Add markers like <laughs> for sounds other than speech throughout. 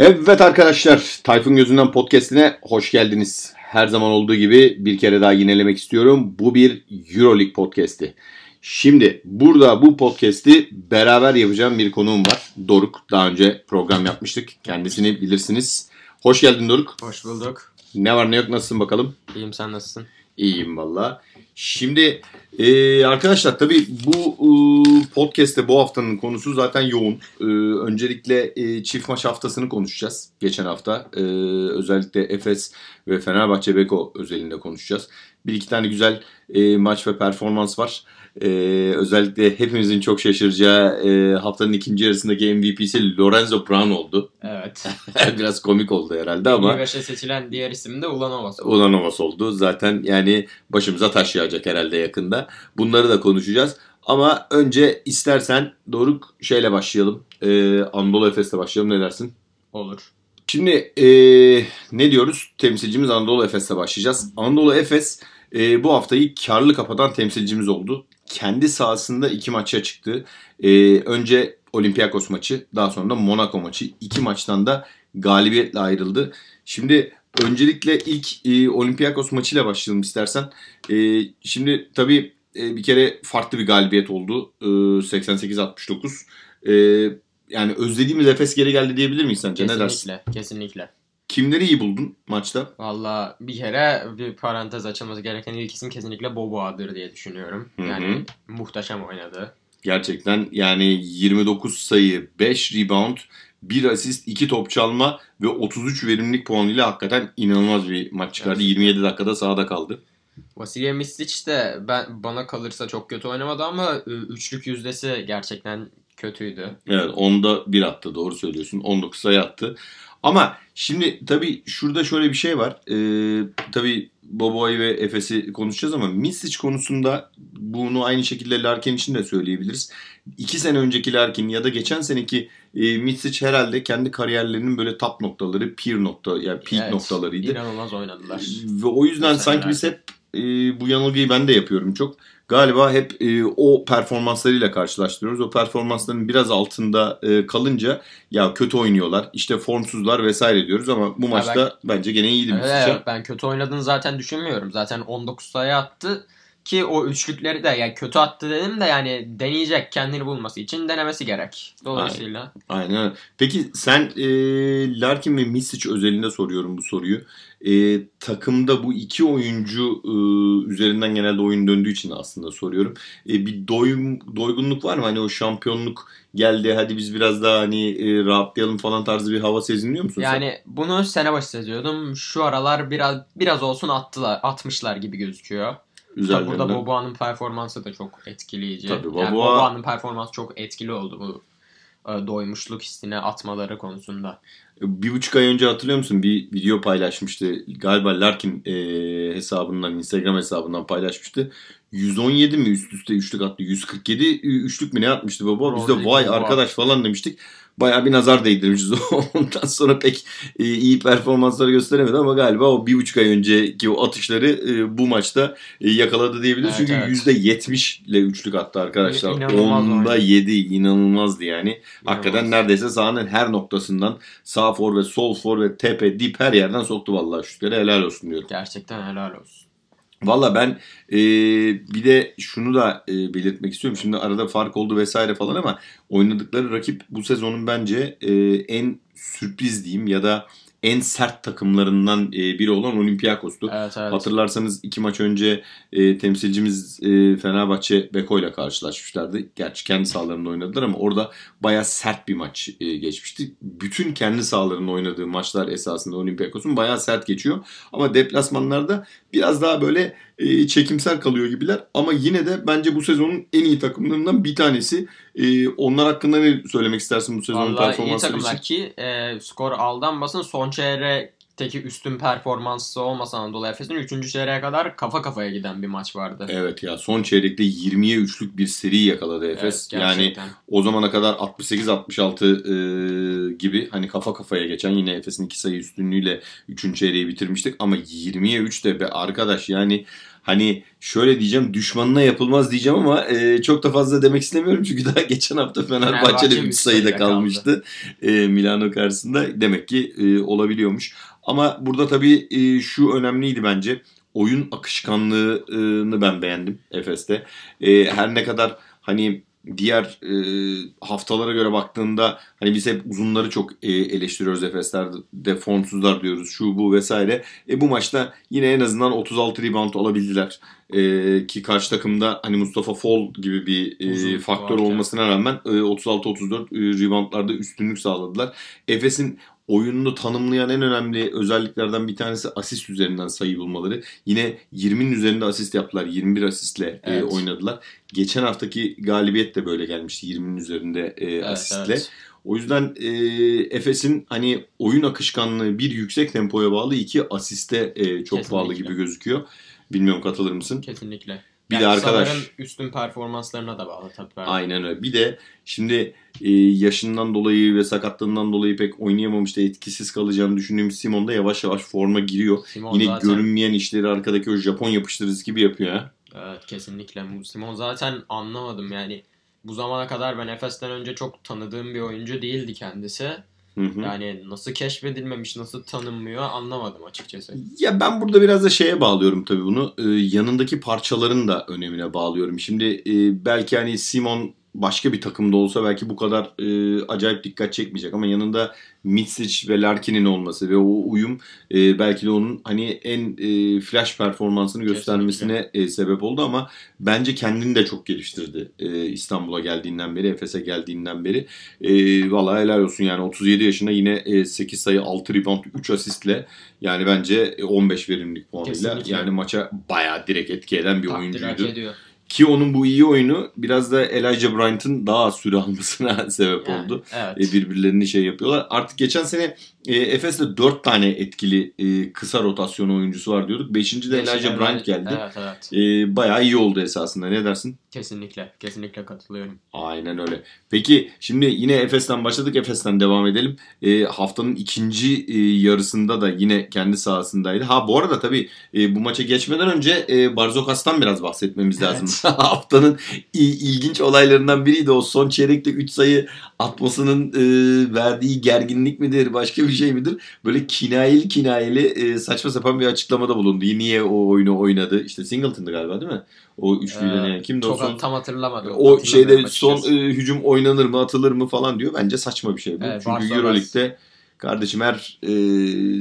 Evet arkadaşlar, Tayfun Gözünden Podcast'ine hoş geldiniz. Her zaman olduğu gibi bir kere daha yinelemek istiyorum. Bu bir Euroleague podcast'i. Şimdi burada bu podcast'i beraber yapacağım bir konuğum var. Doruk. Daha önce program yapmıştık. Kendisini bilirsiniz. Hoş geldin Doruk. Hoş bulduk. Ne var ne yok nasılsın bakalım? İyiyim sen nasılsın? İyiyim valla. Şimdi e, arkadaşlar tabii bu e, podcast'te bu haftanın konusu zaten yoğun. E, öncelikle e, çift maç haftasını konuşacağız geçen hafta. E, özellikle Efes ve Fenerbahçe Beko özelinde konuşacağız. Bir iki tane güzel e, maç ve performans var. Ee, özellikle hepimizin çok şaşıracağı e, haftanın ikinci yarısındaki MVP'si Lorenzo Brown oldu. Evet. <laughs> Biraz komik oldu herhalde ama. Universe'e seçilen diğer isim de Ulanovas oldu. Ulanovas oldu. Zaten yani başımıza taş yağacak herhalde yakında. Bunları da konuşacağız. Ama önce istersen Doruk şeyle başlayalım. Ee, Anadolu Efes'le başlayalım ne dersin? Olur. Şimdi e, ne diyoruz? Temsilcimiz Anadolu Efes'le başlayacağız. Anadolu Efes e, bu haftayı karlı kapatan temsilcimiz oldu. Kendi sahasında iki maça çıktı. E, önce Olympiakos maçı, daha sonra da Monaco maçı. İki maçtan da galibiyetle ayrıldı. Şimdi öncelikle ilk e, Olympiakos maçıyla başlayalım istersen. E, şimdi tabii e, bir kere farklı bir galibiyet oldu. E, 88-69. E, yani özlediğimiz Efes geri geldi diyebilir miyiz sence? Ne dersin? Kesinlikle. Kimleri iyi buldun maçta? Valla bir kere bir parantez açılması gereken ilk isim kesinlikle Boboa'dır diye düşünüyorum. Hı hı. Yani muhteşem oynadı. Gerçekten yani 29 sayı, 5 rebound, 1 asist, 2 top çalma ve 33 verimlilik puanıyla hakikaten inanılmaz bir maç çıkardı. Evet. 27 dakikada sahada kaldı. Vasilya Misic de ben bana kalırsa çok kötü oynamadı ama üçlük yüzdesi gerçekten kötüydü. Evet onda 1 attı doğru söylüyorsun. 19 sayı attı. Ama şimdi tabii şurada şöyle bir şey var. Ee, tabii Boboy ve Efes'i konuşacağız ama Misic konusunda bunu aynı şekilde Larkin için de söyleyebiliriz. İki sene önceki Larkin ya da geçen seneki e, Misic herhalde kendi kariyerlerinin böyle top noktaları, peer nokta yani peak Evet, noktalarıydı. İnanılmaz oynadılar. Ve o yüzden sanki biz hep e, bu yanılgıyı ben de yapıyorum çok. Galiba hep e, o performanslarıyla karşılaştırıyoruz. O performansların biraz altında e, kalınca ya kötü oynuyorlar, işte formsuzlar vesaire diyoruz ama bu maçta bence gene iyiydi evet, ben kötü oynadığını zaten düşünmüyorum. Zaten 19 sayı attı ki o üçlükleri de yani kötü attı dedim de yani deneyecek kendini bulması için denemesi gerek. Dolayısıyla Aynen. Peki sen e, Larkin ve Misic özelinde soruyorum bu soruyu. E, takımda bu iki oyuncu e, üzerinden genelde oyun döndüğü için aslında soruyorum. E, bir doyum, doygunluk var mı? Hani o şampiyonluk geldi hadi biz biraz daha hani e, rahatlayalım falan tarzı bir hava sezinliyor musun sen? yani bunu sene başı seziyordum. Şu aralar biraz biraz olsun attılar, atmışlar gibi gözüküyor. Tabii Üzerlerinden. burada Boboa'nın performansı da çok etkileyici. Tabii, Yani Boboa- Boboa'nın performansı çok etkili oldu bu e, doymuşluk hissine atmaları konusunda. Bir buçuk ay önce hatırlıyor musun? Bir video paylaşmıştı. Galiba Larkin e, hesabından, Instagram hesabından paylaşmıştı. 117 mi üst üste üçlük attı? 147 üçlük mü ne atmıştı baba? Biz de vay arkadaş falan demiştik. Bayağı bir nazar değdirmişiz. <laughs> Ondan sonra pek e, iyi performanslar gösteremedi ama galiba o bir buçuk ay önceki o atışları e, bu maçta e, yakaladı diyebiliriz. Evet, Çünkü evet. yüzde 70 ile üçlük attı arkadaşlar. İnanılmaz Onda oynadı. 7 inanılmazdı yani. Hakikaten İnanılmaz. neredeyse sahanın her noktasından sağ forvet, sol forvet, tepe, dip her yerden soktu vallahi şutları. Helal olsun diyorum. Gerçekten helal olsun. Valla ben e, bir de şunu da e, belirtmek istiyorum. Şimdi arada fark oldu vesaire falan ama oynadıkları rakip bu sezonun bence e, en sürpriz diyeyim ya da en sert takımlarından e, biri olan Olympiakos'tu. Evet evet. Hatırlarsanız iki maç önce e, temsilcimiz e, Fenerbahçe Beko ile karşılaşmışlardı. Gerçi kendi sahalarında oynadılar ama orada baya sert bir maç e, geçmişti. Bütün kendi sahalarında oynadığı maçlar esasında Olympiakos'un baya sert geçiyor. Ama deplasmanlarda biraz daha böyle e, çekimsel kalıyor gibiler. Ama yine de bence bu sezonun en iyi takımlarından bir tanesi. E, onlar hakkında ne söylemek istersin bu sezonun Vallahi iyi performansları için? takımlar ki e, skor aldanmasın. Son çeyrekteki üstün performansı olmasa Anadolu Efes'in 3. çeyreğe kadar kafa kafaya giden bir maç vardı. Evet ya son çeyrekte 20'ye 3'lük bir seri yakaladı Efes. Evet, yani o zamana kadar 68-66 e, gibi hani kafa kafaya geçen yine Efes'in 2 sayı üstünlüğüyle 3. çeyreği bitirmiştik ama 20'ye 3 de be arkadaş yani hani şöyle diyeceğim düşmanına yapılmaz diyeceğim ama e, çok da fazla demek istemiyorum çünkü daha geçen hafta Fenerbahçe'de Fenerbahçe 3 üç sayıda sayıda kalmıştı e, Milano karşısında demek ki e, olabiliyormuş. Ama burada tabii e, şu önemliydi bence oyun akışkanlığını ben beğendim Efes'te. E, her ne kadar hani diğer e, haftalara göre baktığında hani biz hep uzunları çok e, eleştiriyoruz Efes'lerde formsuzlar diyoruz şu bu vesaire. E, bu maçta yine en azından 36 rebound alabildiler. E, ki karşı takımda hani Mustafa Fall gibi bir e, Uzun faktör varken. olmasına rağmen e, 36-34 e, reboundlarda üstünlük sağladılar. Efes'in oyununu tanımlayan en önemli özelliklerden bir tanesi asist üzerinden sayı bulmaları. Yine 20'nin üzerinde asist yaptılar. 21 asistle e, Evet. oynadılar. Geçen haftaki galibiyet de böyle gelmişti 20'nin üzerinde e, Evet, asistle. evet. O yüzden e, Efes'in hani oyun akışkanlığı bir yüksek tempoya bağlı iki asiste e, çok Kesinlikle. bağlı gibi gözüküyor. Bilmiyorum katılır mısın? Kesinlikle. Bir Yani de arkadaş- üstün performanslarına da bağlı tabii. Aynen öyle. Bir de şimdi e, yaşından dolayı ve sakatlığından dolayı pek oynayamamış da etkisiz kalacağını düşündüğüm Simon da yavaş yavaş forma giriyor. Simon Yine zaten, görünmeyen işleri arkadaki o Japon yapıştırıcısı gibi yapıyor ha. Evet kesinlikle. Simon zaten anlamadım yani. Bu zamana kadar ben Efes'ten önce çok tanıdığım bir oyuncu değildi kendisi. Hı hı. Yani nasıl keşfedilmemiş, nasıl tanınmıyor anlamadım açıkçası. Ya ben burada biraz da şeye bağlıyorum tabii bunu. Ee, yanındaki parçaların da önemine bağlıyorum. Şimdi e, belki hani Simon başka bir takımda olsa belki bu kadar e, acayip dikkat çekmeyecek ama yanında Mitsic ve Larkin'in olması ve o uyum e, belki de onun hani en e, flash performansını göstermesine e, sebep oldu ama bence kendini de çok geliştirdi e, İstanbul'a geldiğinden beri, Efes'e geldiğinden beri. E, vallahi helal olsun yani 37 yaşında yine e, 8 sayı 6 rebound 3 asistle yani bence e, 15 verimlilik puanıyla Kesinlikle. yani maça bayağı direkt etki eden bir Takdir hak oyuncuydu. ediyor. Ki onun bu iyi oyunu biraz da Elijah Bryant'ın daha az süre almasına <laughs> sebep Yani, oldu. Evet. E, birbirlerini şey yapıyorlar. Artık geçen sene e, Efes'te 4 tane etkili e, kısa rotasyon oyuncusu var diyorduk. 5. de Elijah Bryant geldi. Evet evet. E, bayağı iyi oldu esasında. Ne dersin? Kesinlikle. Kesinlikle katılıyorum. Aynen öyle. Peki şimdi yine Efes'ten başladık. Efes'ten devam edelim. E, haftanın ikinci e, yarısında da yine kendi sahasındaydı. Ha bu arada tabii e, bu maça geçmeden önce e, Barzokas'tan biraz bahsetmemiz Evet. lazım. <laughs> haftanın i- ilginç olaylarından biriydi o son çeyrekte 3 sayı atmasının e, verdiği gerginlik midir başka bir şey midir? Böyle kinayeli kinayeli e, saçma sapan bir açıklamada bulundu. Niye o oyunu oynadı? İşte Singleton'dı galiba değil mi? O üçlüyle Ee? Kimdi o Çok son? tam hatırlamadım. O şeyde son e, hücum oynanır mı atılır mı falan diyor. Bence saçma bir şey bu. Evet, Çünkü Euroleague'de kardeşim her e,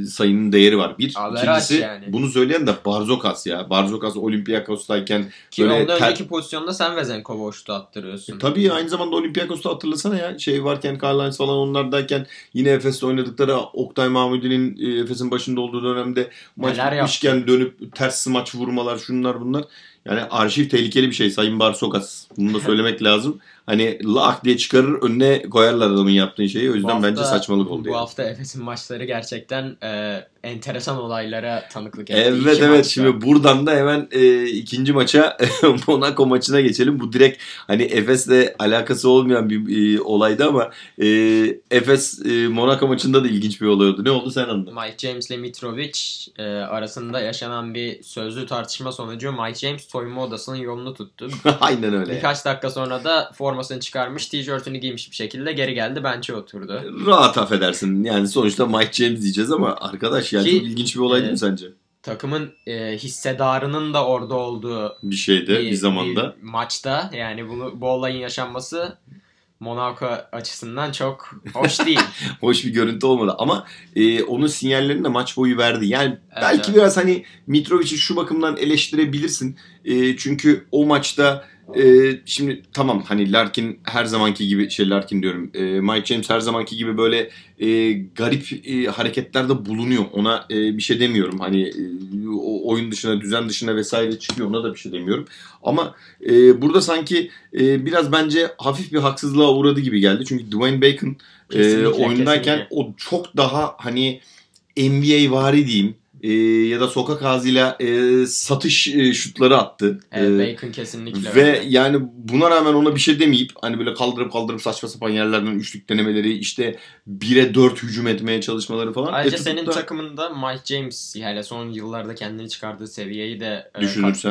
sayının değeri var. Bir. Averaj İkincisi yani. bunu söyleyen de Barzokas ya. Barzokas Olympiakos'tayken Ki böyle ondan ter- önceki pozisyonda sen Vezenkov'a uçtu attırıyorsun. E, tabii aynı zamanda Olympiakos'ta hatırlasana ya. Şey varken Carlines falan onlardayken yine Efes'te oynadıkları Oktay Mahmudi'nin e, Efes'in başında olduğu dönemde maç bitmişken dönüp ters smaç vurmalar şunlar bunlar. Yani arşiv tehlikeli bir şey Sayın Barsokas. Bunu da <laughs> söylemek lazım. Hani lak diye çıkarır önüne koyarlar adamın yaptığı şeyi. O yüzden hafta- bence saçmalık oldu. Bu yani. hafta Efes'in maçları gerçekten e, enteresan olaylara tanıklık etti. Evet İki evet maçta. şimdi buradan da hemen e, ikinci maça <laughs> Monaco maçına geçelim. Bu direkt hani Efes'le alakası olmayan bir e, olaydı ama e, Efes e, Monaco maçında da ilginç bir olay oldu. Ne oldu sen anlat. Mike James ile Mitrovic e, arasında yaşanan bir sözlü tartışma sonucu Mike James soyunma odasının yolunu tuttu. <laughs> Aynen öyle. Birkaç dakika sonra da formasını çıkarmış, tişörtünü giymiş bir şekilde geri geldi, bench'e oturdu. Rahat affedersin. Yani sonuçta Mike James diyeceğiz ama arkadaş yani Ki, çok ilginç bir olay değil mi e, sence? Takımın e, hissedarının da orada olduğu Bir şeyde bir, zamanda. bir maçta yani bunu bu olayın yaşanması Monaco açısından çok hoş değil. <laughs> Hoş bir görüntü olmadı ama e, onun sinyallerini de maç boyu verdi. Yani Evet, belki evet. biraz hani Mitrovic'i şu bakımdan eleştirebilirsin. E, çünkü o maçta e, şimdi tamam hani Larkin her zamanki gibi şey Larkin diyorum. E, Mike James her zamanki gibi böyle e, garip e, hareketlerde bulunuyor. Ona e, bir şey demiyorum. Hani e, o oyun dışına, düzen dışına vesaire çıkıyor. Ona da bir şey demiyorum. Ama e, burada sanki e, biraz bence hafif bir haksızlığa uğradı gibi geldi. Çünkü Dwayne Bacon e, Kesinlikle, oyundayken kesinlikle. o çok daha hani NBA vari diyeyim. E, ya da sokak ağzıyla e, satış e, şutları attı. Evet, E, Bacon kesinlikle ve öyle. yani buna rağmen ona bir şey demeyip hani böyle kaldırıp kaldırıp saçma sapan yerlerden üçlük denemeleri işte 1'e 4 hücum etmeye çalışmaları falan. Ayrıca E, senin da- takımında Mike James hele son yıllarda kendini çıkardığı seviyeyi de e,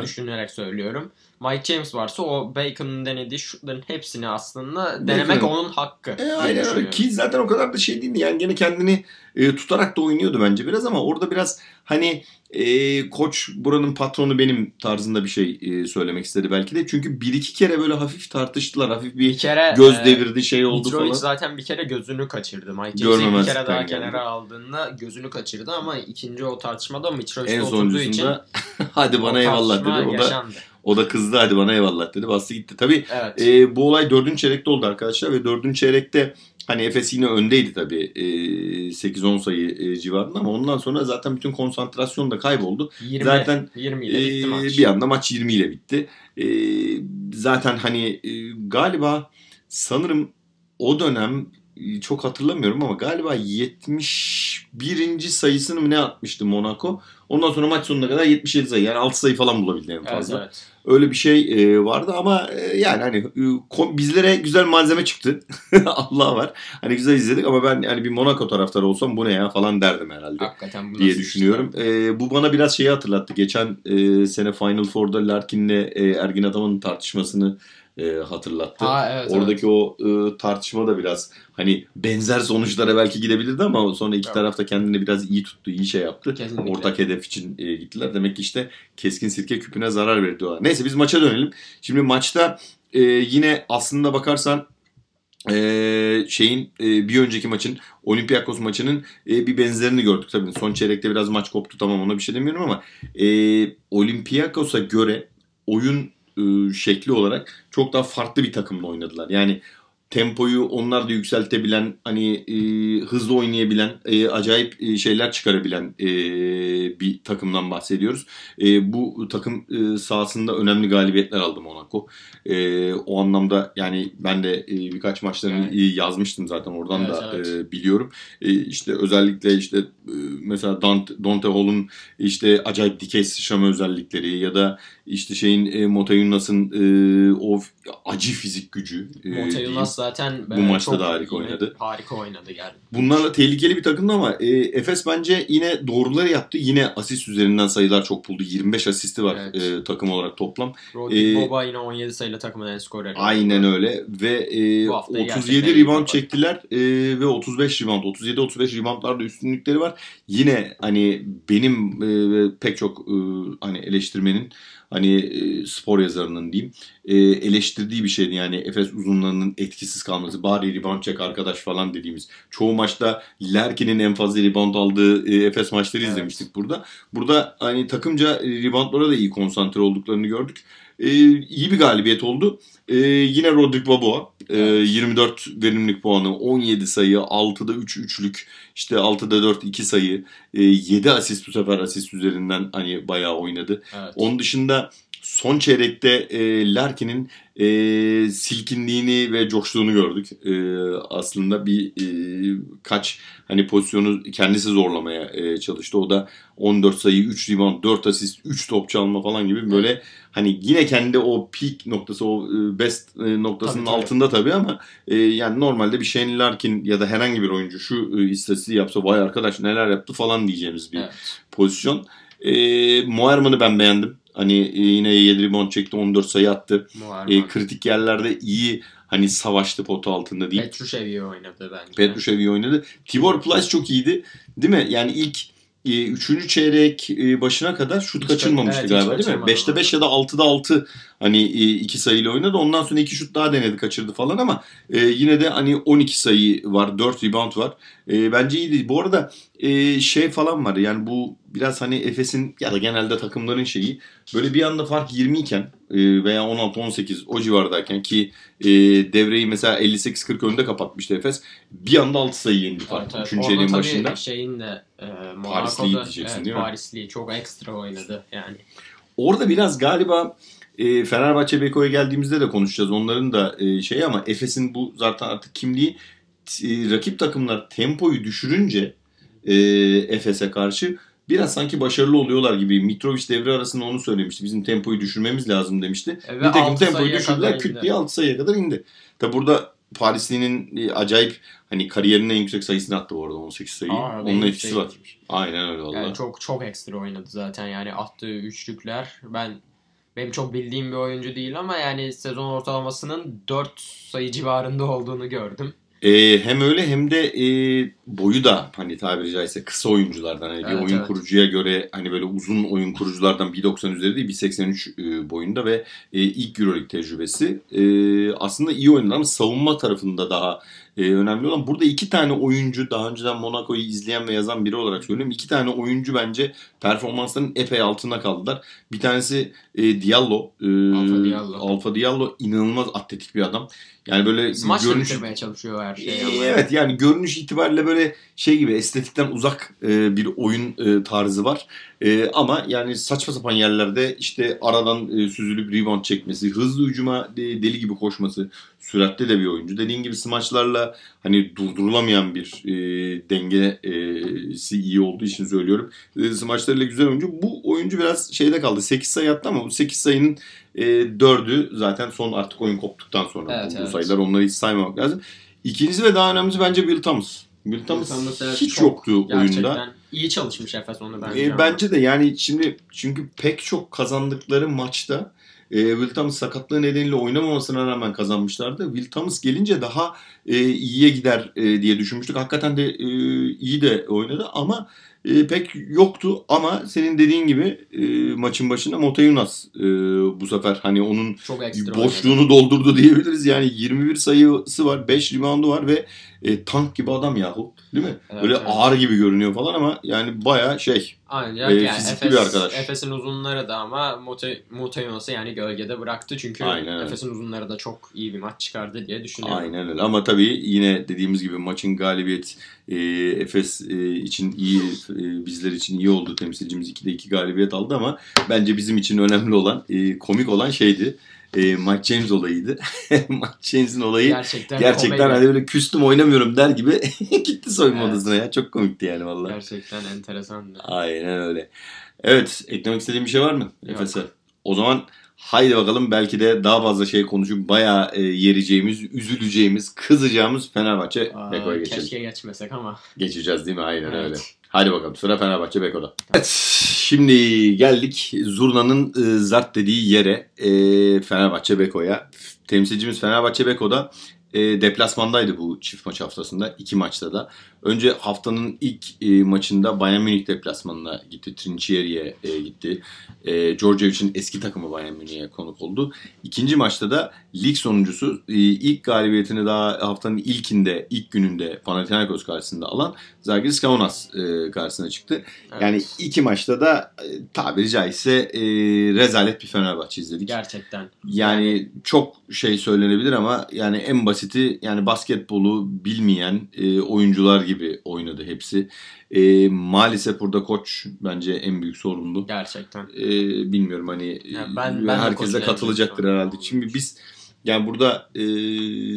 düşünerek söylüyorum. Mike James varsa o Bacon'ın denediği şutların hepsini aslında denemek Bacon'ın- onun hakkı. E, aynen öyle. Ki zaten o kadar da şey değildi. Yani gene kendini e, tutarak da oynuyordu bence biraz ama orada biraz hani e, koç buranın patronu benim tarzında bir şey e, söylemek istedi belki de. Çünkü bir iki kere böyle hafif tartıştılar. Hafif bir bir kere göz e, devirdi şey oldu Mitrovic falan. zaten bir kere gözünü kaçırdı. Mike James'i bir kere daha kenara aldığında gözünü kaçırdı ama ikinci o tartışmada Mitrovic En oturduğu için <laughs> hadi bana eyvallah dedi. O da, yaşandı. O da kızdı hadi bana eyvallah dedi. Bastı gitti. Tabii Evet. E, bu olay dördüncü çeyrekte oldu arkadaşlar ve dördüncü çeyrekte hani Efes yine öndeydi tabii e, 8-10 sayı e, civarında ama ondan sonra zaten bütün konsantrasyon da kayboldu. 20, zaten, 20 ile bitti E, maç. bir anda maç 20 ile bitti. E, zaten hani e, galiba sanırım o dönem e, çok hatırlamıyorum ama galiba 71. sayısını mı ne atmıştı Monaco. Ondan sonra maç sonuna kadar 77 sayı yani 6 sayı falan bulabildi en Evet, fazla. evet. Öyle bir şey e, vardı ama e, yani hani e, bizlere güzel malzeme çıktı. <laughs> Allah var. Hani güzel izledik ama ben yani bir Monaco taraftarı olsam bu ne ya falan derdim herhalde Hakikaten bu diye nasıl düşünüyorum. E, bu bana biraz şeyi hatırlattı. Geçen e, sene Final Four'da Larkin'le e, Ergin Ataman'ın tartışmasını e, hatırlattı. Ha evet. Oradaki o e, tartışma da biraz hani benzer sonuçlara belki gidebilirdi ama sonra iki Evet. taraf da kendini biraz iyi tuttu, iyi şey yaptı. Kesinlikle. Ortak hedef için e, gittiler. Demek ki işte keskin sirke küpüne zarar verdi diyorlar. Neyse biz maça dönelim. Şimdi maçta e, yine aslında bakarsan e, şeyin e, bir önceki maçın Olympiakos maçının e, bir benzerini gördük tabii. Son çeyrekte biraz maç koptu tamam ona bir şey demiyorum ama e, Olympiakos'a göre oyun şekli olarak çok daha farklı bir takımla oynadılar. Yani tempoyu onlar da yükseltebilen, hani e, hızlı oynayabilen, e, acayip e, şeyler çıkarabilen e, bir takımdan bahsediyoruz. E, bu takım e, sahasında önemli galibiyetler aldı Monaco. E, o anlamda yani ben de e, birkaç maçlarını Evet. yazmıştım zaten oradan Evet, da evet. e, biliyorum. E, işte özellikle işte e, mesela Dante, Dante Hall'un işte acayip dikey sıçrama özellikleri ya da işte şeyin e, Motayunas'ın e, o acı fizik gücü. e. Monteyunas zaten Bu e, maçta da harika oynadı. Harika oynadı yani. Bunlarla tehlikeli bir takımdı ama e, Efes bence yine doğruları yaptı. Yine asist üzerinden sayılar çok buldu. 25 asisti var Evet. e, takım olarak toplam. Rodrik Ee, Boba yine 17 sayıyla takımın en skoreri. Aynen öyle ve e, Bu haftayı 37 gerçekten iyi rebound çektiler e, ve 35 rebound 37-35 reboundlarda üstünlükleri var. Yine hani benim e, pek çok e, hani eleştirmenin hani e, spor yazarının diyeyim e, eleştirdiği bir şeydi yani Efes uzunlarının etkisiz kalması bari rebound çek arkadaş falan dediğimiz çoğu maçta Lerkin'in en fazla rebound aldığı e, Efes maçları Evet. izlemiştik burada. Burada hani takımca reboundlara da iyi konsantre olduklarını gördük. E, iyi bir galibiyet oldu. E, yine Rodrik Baboa Evet. 24 verimlilik puanı, 17 sayı, 6'da 3 üçlük, işte 6'da 4 2 sayı, e, 7 asist bu sefer asist üzerinden hani bayağı oynadı. Evet. Onun dışında son çeyrekte e, Larkin'in e, silkinliğini ve coştuğunu gördük. E, aslında bir e, kaç hani pozisyonu kendisi zorlamaya e, çalıştı. O da 14 sayı, 3 rebound, 4 asist, 3 top çalma falan gibi böyle hani yine kendi o peak noktası, o e, best e, noktasının Tabii, tabii. altında tabii ama e, yani normalde bir Shane Larkin ya da herhangi bir oyuncu şu e, istatistiği yapsa vay arkadaş neler yaptı falan diyeceğimiz bir Evet. pozisyon. E, Moerman'ı ben beğendim. Hani e, yine 7 rebound çekti 14 sayı attı. E, kritik yerlerde iyi hani savaştı potu altında değil. Petrushev iyi oynadı bence. Petrushev iyi oynadı. Tibor Plyce çok iyiydi. Değil mi? Yani ilk e, üçüncü çeyrek e, başına kadar şut Hiç kaçırmamıştı evet, galiba değil mi? kaçırmadı. 5'te 5 ya da 6'da 6 hani e, iki sayıyla oynadı. Ondan sonra iki şut daha denedi kaçırdı falan ama e, yine de hani 12 sayı var, 4 rebound var. E, bence iyiydi. Bu arada e, şey falan var yani bu biraz hani Efes'in ya da genelde takımların şeyi böyle bir anda fark 20 iken e, veya 16-18 o civardayken ki e, devreyi mesela 58-40 önde kapatmıştı Efes. Bir anda 6 sayı yendi fark. Evet, evet. Üçüncü Orada çeyreğin tabii başında. şeyin de e, Parisli Monaco'da diyeceksin, evet, değil mi? Parisli çok ekstra oynadı yani. Orada biraz galiba e, Fenerbahçe Beko'ya geldiğimizde de konuşacağız. Onların da e, şey ama Efes'in bu zaten artık kimliği e, rakip takımlar tempoyu düşürünce e, Efes'e karşı biraz sanki başarılı oluyorlar gibi. Mitrovic devre arasında onu söylemişti. Bizim tempoyu düşürmemiz lazım demişti. E, Nitekim altı tempoyu düşürdüler. Küt diye 6 sayıya kadar indi. Tabi burada Parisli'nin acayip hani kariyerinin en yüksek sayısını attı bu arada 18 sayı. Aa, Onun etkisi şey- var. Aynen öyle valla. Yani çok çok ekstra oynadı zaten yani attığı üçlükler. Ben benim çok bildiğim bir oyuncu değil ama yani sezon ortalamasının 4 sayı civarında olduğunu gördüm. Ee, hem öyle hem de e, boyu da hani tabiri caizse kısa oyunculardan hani bir Evet, oyun evet. kurucuya göre hani böyle uzun oyun kuruculardan 1.90 üzeri değil 1.83 e, boyunda ve e, ilk Euroleague tecrübesi. E, aslında iyi oynadı ama savunma tarafında daha e, önemli olan burada iki tane oyuncu daha önceden Monaco'yu izleyen ve yazan biri olarak söylüyorum. iki tane oyuncu bence performanslarının epey altında kaldılar. Bir tanesi e, Diallo. E, Alfa Diallo. Alfa Diallo inanılmaz atletik bir adam. Yani böyle Smaçla görünüş bitirmeye çalışıyor her şeyi. ee. Evet yani görünüş itibariyle böyle şey gibi estetikten uzak e, bir oyun e, tarzı var. E, ama yani saçma sapan yerlerde işte aradan e, süzülüp rebound çekmesi, hızlı hücuma e, deli gibi koşması, süratli de bir oyuncu. Dediğin gibi smaçlarla hani durdurulamayan bir e, dengesi iyi olduğu için söylüyorum. E, smaçlarıyla güzel oyuncu. Bu oyuncu biraz şeyde kaldı. 8 sayı attı ama bu 8 sayının e, 4'ü zaten son artık oyun koptuktan sonra Evet, bu, evet. sayılar. Onları hiç saymamak lazım. İkincisi ve daha önemlisi bence Will Thomas. Evet, hiç yoktu oyunda. İyi çalışmış Efes onu bence. E, bence de yani şimdi çünkü pek çok kazandıkları maçta e, Will Thomas sakatlığı nedeniyle oynamamasına rağmen kazanmışlardı. Will Thomas gelince daha e, iyiye gider e, diye düşünmüştük. Hakikaten de e, iyi de oynadı ama e, pek yoktu. Ama senin dediğin gibi e, maçın başında Motayunas e, bu sefer hani onun ekstra oynadı. boşluğunu doldurdu diyebiliriz. Yani 21 sayısı var, 5 reboundu var ve e, tank gibi adam yahu. Değil mi? Evet, Böyle evet. ağır gibi görünüyor falan ama yani baya şey. Ancak e, yani fizikli Efes, bir arkadaş. Efes'in uzunları da ama Moteyons'u yani gölgede bıraktı. Çünkü Aynen. Efes'in uzunları da çok iyi bir maç çıkardı diye düşünüyorum. Aynen öyle. Ama tabii yine dediğimiz gibi maçın galibiyet e, Efes e, için iyi, e, bizler için iyi oldu. Temsilcimiz 2'de 2 galibiyet aldı ama bence bizim için önemli olan, e, komik olan şeydi. E, Mike James olayıydı. <laughs> Mike James'in olayı Gerçekten, gerçekten hani böyle küstüm oynamıyorum der gibi <laughs> gitti soyunma Evet. odasına ya. Çok komikti yani vallahi. Gerçekten enteresandı. Aynen öyle. Evet, eklemek istediğin bir şey var mı. Efes'e? O zaman haydi bakalım belki de daha fazla şey konuşup bayağı e, yereceğimiz, üzüleceğimiz, kızacağımız Fenerbahçe Aa, Beko'ya geçelim. keşke geçmesek ama. Geçeceğiz değil mi? Aynen Evet. öyle. Hadi bakalım sıra Fenerbahçe Beko'da. Evet, şimdi geldik Zurna'nın e, zart dediği yere e, Fenerbahçe Beko'ya. Temsilcimiz Fenerbahçe Beko'da e, deplasmandaydı bu çift maç haftasında. iki maçta da. Önce haftanın ilk e, maçında Bayern Münih deplasmanına gitti. Trinchieri'ye e, gitti. E, Djordjevic'in eski takımı Bayern Münih'e konuk oldu. İkinci maçta da lig sonuncusu e, ilk galibiyetini daha haftanın ilkinde, ilk gününde Panathinaikos karşısında alan Zalgiris Kaunas e, karşısına çıktı. Evet. Yani iki maçta da e, tabiri caizse e, rezalet bir Fenerbahçe izledik. Gerçekten. Yani çok şey söylenebilir ama yani en basiti yani basketbolu bilmeyen e, oyuncular gibi oynadı hepsi. E, maalesef burada koç bence en büyük sorumlu. Gerçekten. E, bilmiyorum hani Ya ben- ben de herkes koçun de en katılacaktır herhalde. Şimdi biz yani burada e,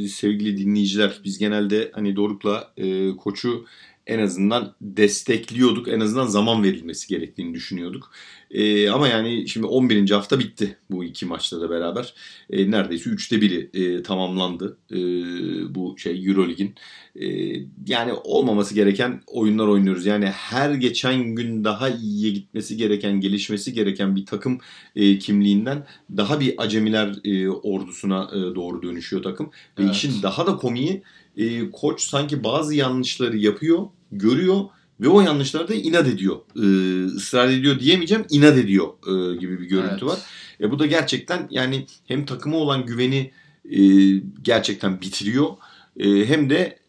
sevgili dinleyiciler biz genelde hani Doruk'la e, koçu en azından destekliyorduk. En azından zaman verilmesi gerektiğini düşünüyorduk. E, ama yani şimdi 11. hafta bitti bu iki maçla da beraber. E, neredeyse üçte biri e, tamamlandı e, bu şey Eurolig'in. E, yani olmaması gereken oyunlar oynuyoruz. Yani her geçen gün daha iyiye gitmesi gereken, gelişmesi gereken bir takım e, kimliğinden daha bir acemiler e, ordusuna e, doğru dönüşüyor takım. Ve Evet. işin daha da komiği e, koç sanki bazı yanlışları yapıyor, görüyor ve o yanlışları da inat ediyor. E, ısrar ediyor diyemeyeceğim, inat ediyor e, gibi bir görüntü Evet. var. E, bu da gerçekten yani hem takıma olan güveni e, gerçekten bitiriyor e, hem de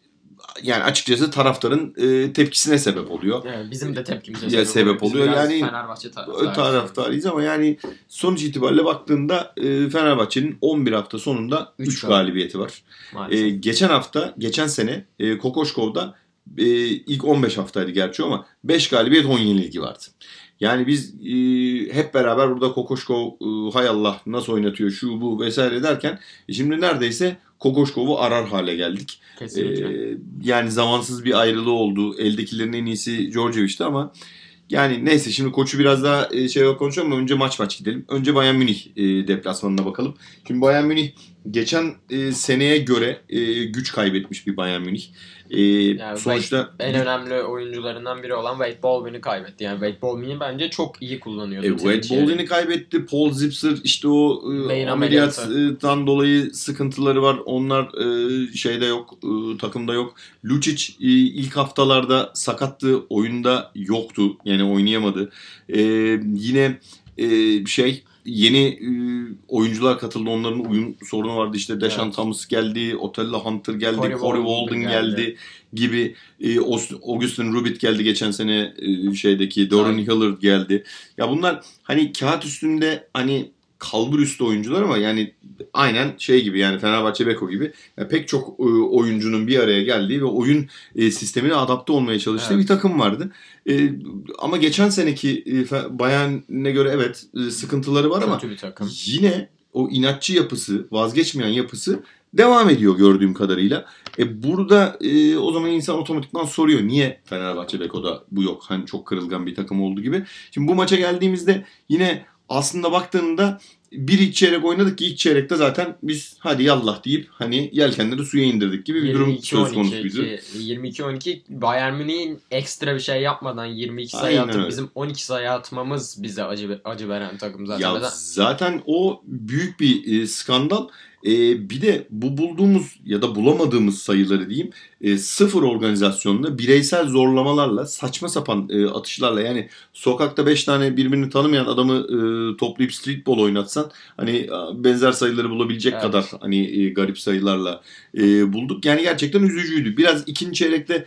yani açıkçası taraftarın e, tepkisine sebep oluyor. Yani bizim de tepkimize sebep Biz oluyor. biraz Yani Fenerbahçe taraftarıyız. taraftarıyız ama yani sonuç itibariyle baktığında e, Fenerbahçe'nin 11 hafta sonunda Üç 3 galibiyet. galibiyeti var. Maalesef. E, geçen hafta, geçen sene e, Kokoşkov'da e, ilk 15 haftaydı gerçi ama 5 galibiyet 10 yenilgi vardı. Yani biz e, hep beraber burada Kokoşkov e, hay Allah nasıl oynatıyor şu bu vesaire derken e, şimdi neredeyse Kokoşkov'u arar hale geldik. Kesinlikle. Ee, yani zamansız bir ayrılığı oldu. Eldekilerin en iyisi Djordjevic'ti ama Yani neyse şimdi koçu biraz daha e, şey konuşalım ama önce maç maç gidelim. Önce Bayern Münih e, deplasmanına bakalım. Şimdi Bayern Münih geçen e, seneye göre e, güç kaybetmiş bir Bayern Münih. E, Yani sonuçta En önemli oyuncularından biri olan Wade Baldwin'i kaybetti. Yani Wade Baldwin'i bence çok iyi kullanıyordu. E, Wade. Baldwin'i kaybetti. Paul Zipser işte o e, ameliyattan dolayı sıkıntıları var. Onlar e, şeyde yok, e, takımda yok. Lucic e, ilk haftalarda sakattı, oyunda yoktu. Yani oynayamadı. E, yine e, şey yeni e, oyuncular katıldı. Onların uyum sorunu vardı. İşte Deshaun Evet. Thomas geldi, Otella Hunter geldi, Corey Corey, Walden geldi. geldi gibi. E, Augustin Rubit geldi geçen sene e, şeydeki. Doran Evet. Hillard geldi. Ya bunlar hani kağıt üstünde hani kalbur üstü oyuncular ama yani aynen şey gibi yani Fenerbahçe Beko gibi ya pek çok e, oyuncunun bir araya geldiği ve oyun e, sistemine adapte olmaya çalıştığı Evet. bir takım vardı. E, ama geçen seneki Bayern'e göre evet sıkıntıları var ama Kötü bir takım. yine o inatçı yapısı, vazgeçmeyen yapısı devam ediyor gördüğüm kadarıyla. E burada e, o zaman insan otomatikman soruyor niye Fenerbahçe Beko'da bu yok? Hani çok kırılgan bir takım olduğu gibi. Şimdi bu maça geldiğimizde yine aslında baktığında bir ilk çeyrek oynadık ki ilk çeyrekte zaten biz hadi yallah deyip hani yelkenleri suya indirdik gibi bir durum söz konusuydu. 22-12 Bayern Münih'in ekstra bir şey yapmadan 22 sayı atıp bizim 12 sayı atmamız bize acı acı veren takım zaten. Ya Neden- zaten o büyük bir e, skandal. E, bir de bu bulduğumuz ya da bulamadığımız sayıları diyeyim e, sıfır organizasyonda bireysel zorlamalarla saçma sapan e, atışlarla yani sokakta 5 tane birbirini tanımayan adamı e, toplayıp streetball oynatsan hani a, benzer sayıları bulabilecek Evet. kadar hani e, garip sayılarla e, bulduk. Yani gerçekten üzücüydü. Biraz ikinci çeyrekte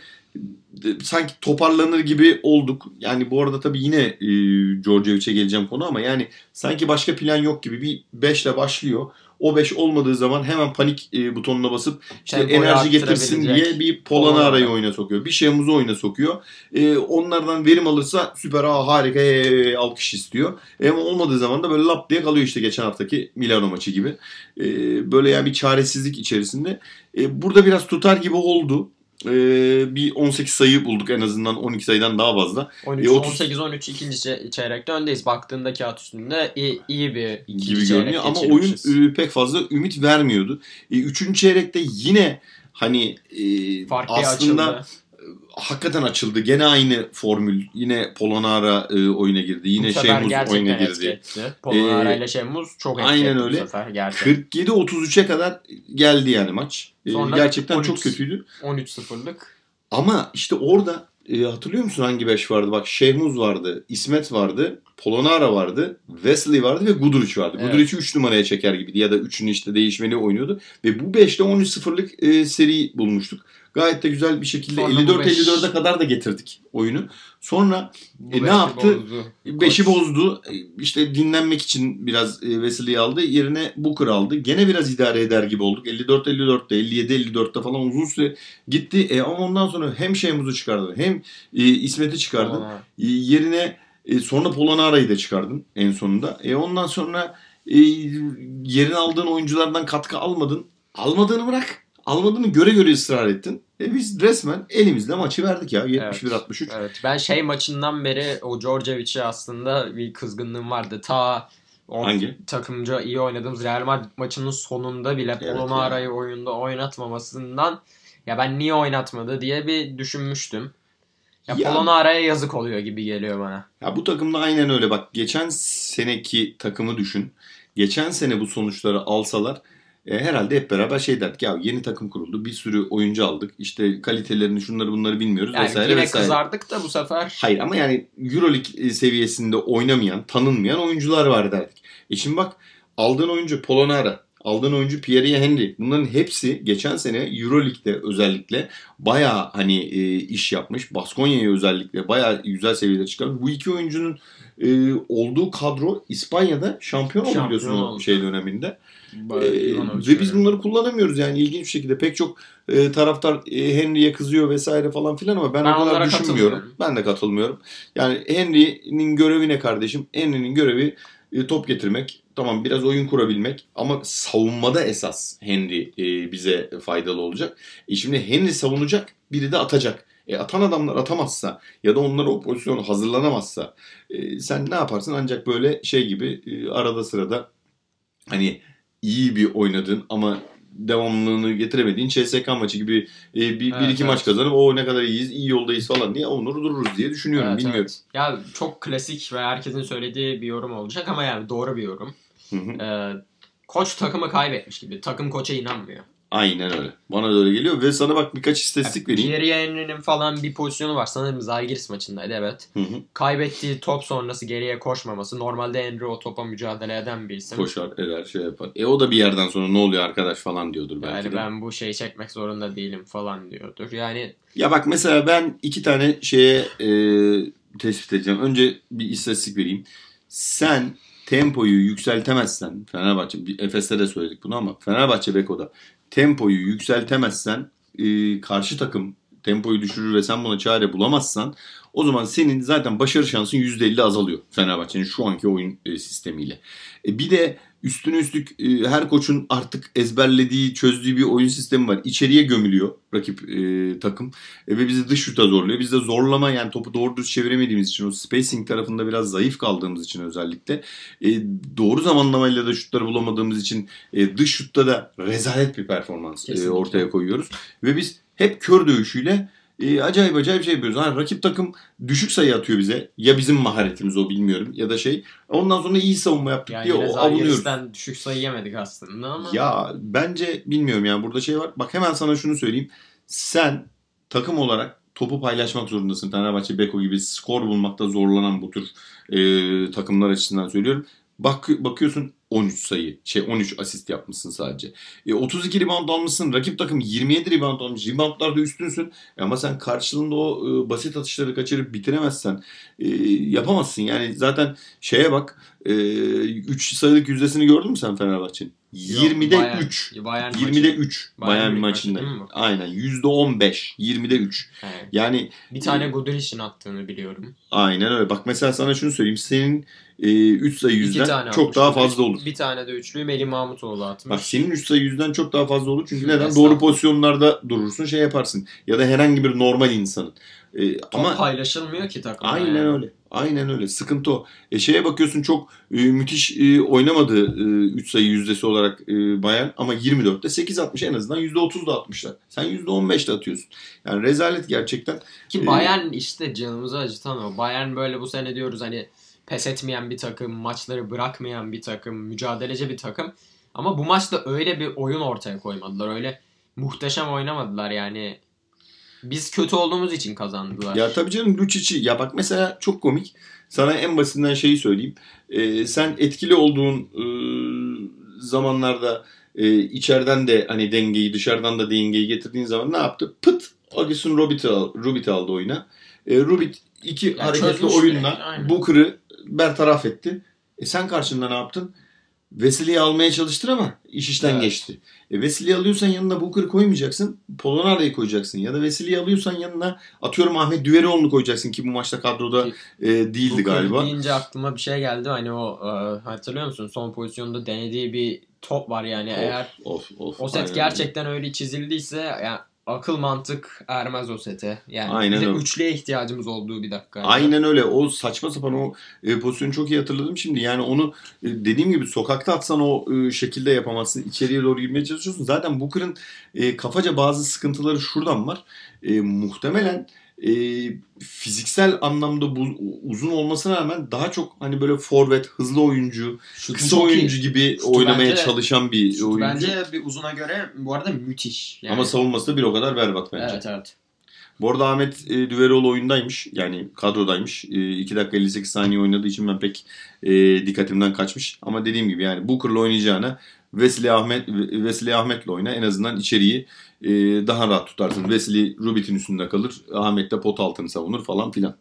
e, sanki toparlanır gibi olduk. Yani bu arada tabii yine e, Djordjevic'e geleceğim konu ama yani sanki başka plan yok gibi bir 5 ile başlıyor. O 5 olmadığı zaman hemen panik e, butonuna basıp işte Tempoyu enerji getirsin diye bir Polonara'yı Polonara. oyuna sokuyor. Bir Şemuz'u oyuna sokuyor. E, onlardan verim alırsa süper aa, harika ee, alkış istiyor. E, ama olmadığı zaman da böyle lap diye kalıyor işte geçen haftaki Milano maçı gibi. E, böyle yani bir çaresizlik içerisinde. E, burada biraz tutar gibi oldu. E, bir 18 sayı bulduk en azından 12 sayıdan daha fazla. 13, E, 30 18-13 ikinci çe- çeyrekte öndeyiz. Baktığında kağıt üstünde iyi, iyi bir ikinci gibi çeyrek görünüyor ama oyun e, pek fazla ümit vermiyordu. E, üçüncü çeyrekte yine hani e, aslında açıldı. Hakikaten açıldı. Gene aynı formül. Yine Polonara e, oyuna girdi. Yine Şemuz oyuna girdi. Polonara Ee, ile Şemuz çok etki aynen öyle. bu sefer gerçekten. 47-33'e kadar geldi yani maç. E, Sonra gerçekten 13. çok kötüydü. 13-0'lık. Ama işte orada e, hatırlıyor musun hangi beş vardı? Bak Şehmuz vardı, İsmet vardı, Polonara vardı, Wesley vardı ve Guduric vardı. Evet. Guduric'i 3 numaraya çeker gibiydi ya da 3'ünü işte değişmeni oynuyordu. Ve bu 5'te 13-0'lık e, seri bulmuştuk. Gayet de güzel bir şekilde Sonra bu beş- 54-54'e kadar da getirdik oyunu. Sonra Bu E, ne beşi yaptı? bozdu. 5'i Koç. bozdu. E, İşte dinlenmek için biraz e, Wesley'i aldı. Yerine Booker aldı. Gene biraz idare eder gibi olduk. 54-54'te, 57-54'te falan uzun süre gitti. E, ama ondan sonra hem Şemuz'u çıkardı hem e, İsmet'i çıkardı. E, yerine e, sonra Polonara'yı da çıkardın en sonunda. E, ondan sonra e, yerine aldığın oyunculardan katkı almadın. Almadığını bırak. Almadığını göre göre ısrar ettin. E, biz resmen elimizde maçı verdik ya. 71-63. Evet ben şey maçından beri o Djordjevic'e aslında bir kızgınlığım vardı. Ta o Hangi? takımca iyi oynadığımız Real Madrid maçının sonunda bile Evet Polonara'yı oyunda oynatmamasından ya ben niye oynatmadı diye bir düşünmüştüm. Ya, Ya- Polonara'ya yazık oluyor gibi geliyor bana. Ya bu takımda aynen öyle. Bak geçen seneki takımı düşün. Geçen sene bu sonuçları alsalar e, herhalde hep beraber şey derdik. Ya yeni takım kuruldu. Bir sürü oyuncu aldık. İşte kalitelerini şunları bunları bilmiyoruz Yani vesaire yine vesaire. kızardık da bu sefer Hayır ama yani Euroleague e, seviyesinde oynamayan, tanınmayan oyuncular var derdik. E şimdi bak aldığın oyuncu Polonara, aldığın oyuncu Pierre Henry. Bunların hepsi geçen sene Euroleague'de özellikle bayağı hani e, iş yapmış. Baskonya'ya özellikle bayağı güzel seviyelere çıkarmış. Bu iki oyuncunun e, olduğu kadro İspanya'da şampiyon oldu Şampiyon biliyorsun o oldu. şey döneminde. Ee, ve biz bunları kullanamıyoruz yani ilginç bir şekilde. Pek çok e, taraftar e, Henry'e kızıyor vesaire falan filan ama ben, Ben o kadar onlara düşünmüyorum. Ben de katılmıyorum. Yani Henry'nin görevi ne kardeşim? Henry'nin görevi e, top getirmek. Tamam biraz oyun kurabilmek ama savunmada esas Henry e, bize faydalı olacak. E şimdi Henry savunacak, biri de atacak. E, atan adamlar atamazsa ya da onlar o pozisyonu hazırlanamazsa e, sen ne yaparsın ancak böyle şey gibi e, arada sırada hani iyi bir oynadığın ama devamlılığını getiremediğin CSK maçı gibi e, bir, bir Evet, iki evet. maç kazanıp o ne kadar iyiyiz, iyi yoldayız falan diye onları dururuz diye düşünüyorum. Evet, Bilmiyorum. evet. Ya çok klasik ve herkesin söylediği bir yorum olacak ama yani doğru bir yorum. Hı hı. Ee, koç takımı kaybetmiş gibi. Takım koça inanmıyor. Aynen öyle. Bana da öyle geliyor ve sana bak birkaç istatistik vereyim. Thierry Henry'nin falan bir pozisyonu var. Sanırım Zalgiris maçındaydı evet. Hı hı. Kaybettiği top sonrası geriye koşmaması. Normalde Henry o topa mücadele eden bir isim. Koşar, eder, şey yapar. E o da bir yerden sonra ne oluyor arkadaş falan diyordur belki Yani de. ben bu şeyi çekmek zorunda değilim falan diyordur. Yani Ya bak mesela ben iki tane şeye e, tespit edeceğim. Önce bir istatistik vereyim. Sen tempoyu yükseltemezsen Fenerbahçe, Efes'te de söyledik bunu ama Fenerbahçe Beko'da tempoyu yükseltemezsen e, karşı takım tempoyu düşürür ve sen buna çare bulamazsan o zaman senin zaten başarı şansın %50 azalıyor Fenerbahçe'nin şu anki oyun e, sistemiyle. E, bir de üstüne üstlük e, her koçun artık ezberlediği, çözdüğü bir oyun sistemi var. İçeriye gömülüyor rakip e, takım e, ve bizi dış şuta zorluyor. Biz de zorlama yani topu doğru düz çeviremediğimiz için o spacing tarafında biraz zayıf kaldığımız için özellikle e, doğru zamanlamayla da şutları bulamadığımız için e, dış şutta da rezalet bir performans e, ortaya koyuyoruz. Ve biz hep kör dövüşüyle e, acayip acayip şey yapıyoruz. Ha, rakip takım düşük sayı atıyor bize. Ya bizim maharetimiz o bilmiyorum ya da şey. Ondan sonra iyi savunma yaptık yani diye o avunuyoruz. Zalgiris'ten düşük sayı yemedik aslında ama. Ya bence bilmiyorum yani burada şey var. Bak hemen sana şunu söyleyeyim. Sen takım olarak topu paylaşmak zorundasın. Fenerbahçe, Beko gibi skor bulmakta zorlanan bu tür e, takımlar açısından söylüyorum. Bak bakıyorsun 13 sayı, şey 13 asist yapmışsın sadece. E, 32 rebound almışsın. Rakip takım 27 rebound almış. Reboundlarda üstünsün. E, ama sen karşılığında o e, basit atışları kaçırıp bitiremezsen e, yapamazsın. Yani zaten şeye bak 3 sayılık yüzdesini gördün mü sen Fenerbahçe'nin? Yok, 20'de Bayern- 3. Bayern 20'de maçı. 3 Bayern maçında. maçı? Aynen %15 20'de 3. Evet. Yani Bir tane Guduric'in attığını biliyorum. aynen öyle. Bak mesela sana şunu söyleyeyim. Senin 3 sayı İki yüzden çok daha fazla olur. Bir tane de üçlüyü Melih Mahmutoğlu atmış. Bak senin 3 sayı yüzden çok daha fazla olur. Çünkü neden? Estağfurullah. Doğru pozisyonlarda durursun şey yaparsın. Ya da herhangi bir normal insanın. E, Top ama paylaşılmıyor ki takımda. Aynen yani. öyle. Aynen öyle. Sıkıntı o. E şeye bakıyorsun çok e, müthiş e, oynamadı 3 sayı yüzdesi olarak e, Bayern ama 24'te 8 atmış en azından %30 da atmışlar. Sen %15 de atıyorsun. Yani rezalet gerçekten. Ki Ee, Bayern işte canımızı acıtan o. Bayern böyle bu sene diyoruz hani pes etmeyen bir takım, maçları bırakmayan bir takım, mücadeleci bir takım. Ama bu maçta öyle bir oyun ortaya koymadılar. Öyle muhteşem oynamadılar yani. Biz kötü olduğumuz için kazandılar. Ya tabii canım Lucic'i ya bak mesela çok komik. Sana en basitinden şeyi söyleyeyim. E, sen etkili olduğun e, zamanlarda e, içeriden de hani dengeyi dışarıdan da dengeyi getirdiğin zaman ne yaptı? Pıt Agis'in Rubit'i al, Rubit aldı oyuna. E, Rubit iki Ya hareketli oyunla aynen. Booker'ı bertaraf etti. E sen karşında ne yaptın? Vesile'yi almaya çalıştın ama iş işten Evet. geçti. E Vesile'yi alıyorsan yanına Booker koymayacaksın. Polonara'yı koyacaksın. Ya da Vesile'yi alıyorsan yanına atıyorum Ahmet Düveroğlu'nu koyacaksın ki bu maçta kadroda e, değildi Booker galiba. deyince aklıma bir şey geldi. Hani o e, hatırlıyor musun? Son pozisyonda denediği bir top var yani. Eğer Of, of, o set gerçekten öyle çizildiyse yani akıl mantık ermez o sete. Yani Aynen bize öyle. üçlüye ihtiyacımız olduğu bir dakika. Aynen öyle. O saçma sapan o e, pozisyonu çok iyi hatırladım şimdi. Yani onu e, dediğim gibi sokakta atsan o e, şekilde yapamazsın. İçeriye doğru girmeye çalışıyorsun. Zaten Booker'ın e, kafaca bazı sıkıntıları şuradan var. E, muhtemelen e, fiziksel anlamda bu, uzun olmasına rağmen daha çok hani böyle forvet, hızlı oyuncu, Şutu kısa çok iyi. oyuncu gibi Şutu oynamaya bence- çalışan bir Şutu oyuncu. Bence bir uzuna göre bu arada müthiş. Yani, Ama savunması da bir o kadar berbat bence. Evet evet. Bu arada Ahmet e, Düveroğlu oyundaymış. Yani kadrodaymış. E, 2 dakika 58 saniye oynadığı için ben pek e, dikkatimden kaçmış. Ama dediğim gibi yani Booker'la oynayacağına Wesley Ahmet Wesley Ahmet'le oyna. En azından içeriği e, daha rahat tutarsın. Wesley Rubit'in üstünde kalır. Ahmet de pot altını savunur falan filan.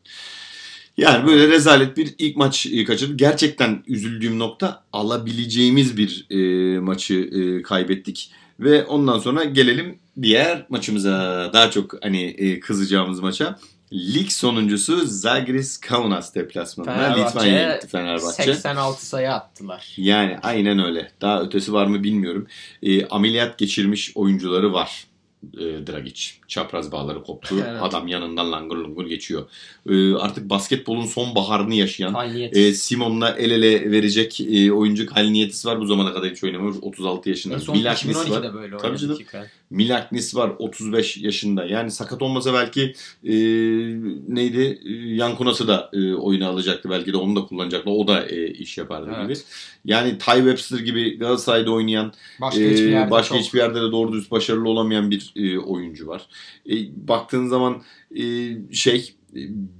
Yani böyle rezalet bir ilk maç e, kaçırdık. Gerçekten üzüldüğüm nokta alabileceğimiz bir e, maçı e, kaybettik. Ve ondan sonra gelelim diğer maçımıza. Daha çok hani e, kızacağımız maça. Lig sonuncusu Zagris Kaunas deplasmanına Litvanya'ya gitti Fenerbahçe. 86 sayı attılar. Yani aynen öyle. Daha ötesi var mı bilmiyorum. E, ameliyat geçirmiş oyuncuları var. e, Dragic. Çapraz bağları koptu. <laughs> Evet. Adam yanından langur lungur geçiyor. E, artık basketbolun son baharını yaşayan e, Simon'la el ele verecek e, oyuncu Kalniyetis var. Bu zamana kadar hiç oynamamış. 36 yaşında. en son Milaknis var. 2012'de böyle Tabii oynadı. canım. Milaknis var 35 yaşında. Yani sakat olmasa belki e, neydi? E, Yankunas'ı da e, oyuna alacaktı. Belki de onu da kullanacaktı. O da e, iş yapardı Evet. gibi. Yani Ty Webster gibi Galatasaray'da oynayan Başka ee, hiçbir yerde başka çok. hiçbir yerde de doğru düz başarılı olamayan bir e, oyuncu var. E, baktığın zaman e, şey e,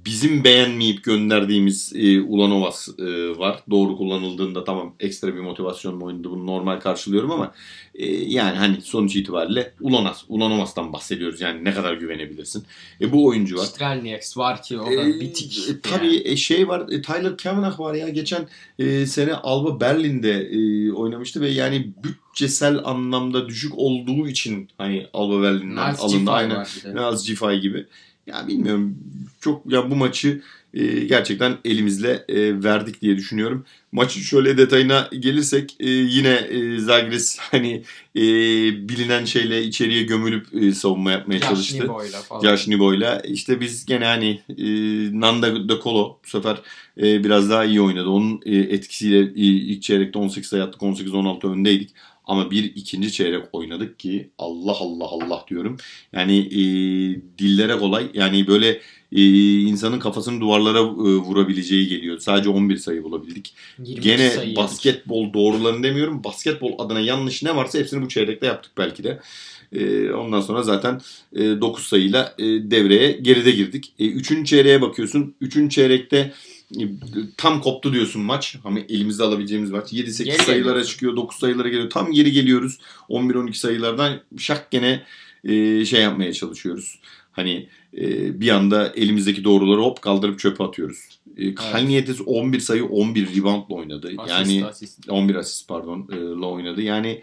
bizim beğenmeyip gönderdiğimiz e, Ulanovas e, var. Doğru kullanıldığında tamam ekstra bir motivasyonla oynadı bunu normal karşılıyorum ama e, yani hani sonuç itibariyle Ulanovas, Ulanovas'tan bahsediyoruz yani ne kadar güvenebilirsin. E, bu oyuncu var. Strelnieks var ki o da Ee, bitik. e, tabii e, şey var e, Tyler Kavanagh var ya geçen e, sene Alba Berlin'de e, oynamıştı ve yani bütçesel anlamda düşük olduğu için hani Alba Berlin'den alındı. G5 Aynen. Naz Cifay gibi. Ya bilmiyorum çok ya bu maçı e, gerçekten elimizle e, verdik diye düşünüyorum. Maçın şöyle detayına gelirsek e, yine e, Zagres <laughs> hani e, bilinen şeyle içeriye gömülüp e, savunma yapmaya çalıştı. Yaşlı boyla falan. Josh Nibo'yla. İşte biz gene hani e, Nanda De Colo bu sefer e, biraz daha iyi oynadı. Onun e, etkisiyle e, ilk çeyrekte 18 sayı attık 18-16 öndeydik. Ama bir ikinci çeyrek oynadık ki Allah Allah Allah diyorum. Yani e, dillere kolay. Yani böyle e, insanın kafasını duvarlara e, vurabileceği geliyor. Sadece 11 sayı bulabildik. 22 Gene sayı yedik. basketbol doğrularını demiyorum. Basketbol adına yanlış ne varsa hepsini bu çeyrekte yaptık belki de. Ee, ondan sonra zaten e, 9 sayıyla e, devreye geride girdik. E, üçüncü çeyreğe bakıyorsun. Üçüncü çeyrekte e, tam koptu diyorsun maç. Ama elimizde alabileceğimiz maç. 7-8 Geri sayılara geliyorsun. çıkıyor. 9 sayılara geliyor. Tam geri geliyoruz. 11-12 sayılardan şak gene e, şey yapmaya çalışıyoruz. Hani e, bir anda elimizdeki doğruları hop kaldırıp çöpe atıyoruz. E, Kalniyetis 11 sayı 11 reboundla oynadı. Asist, yani asist. 11 asist pardon e, la oynadı. Yani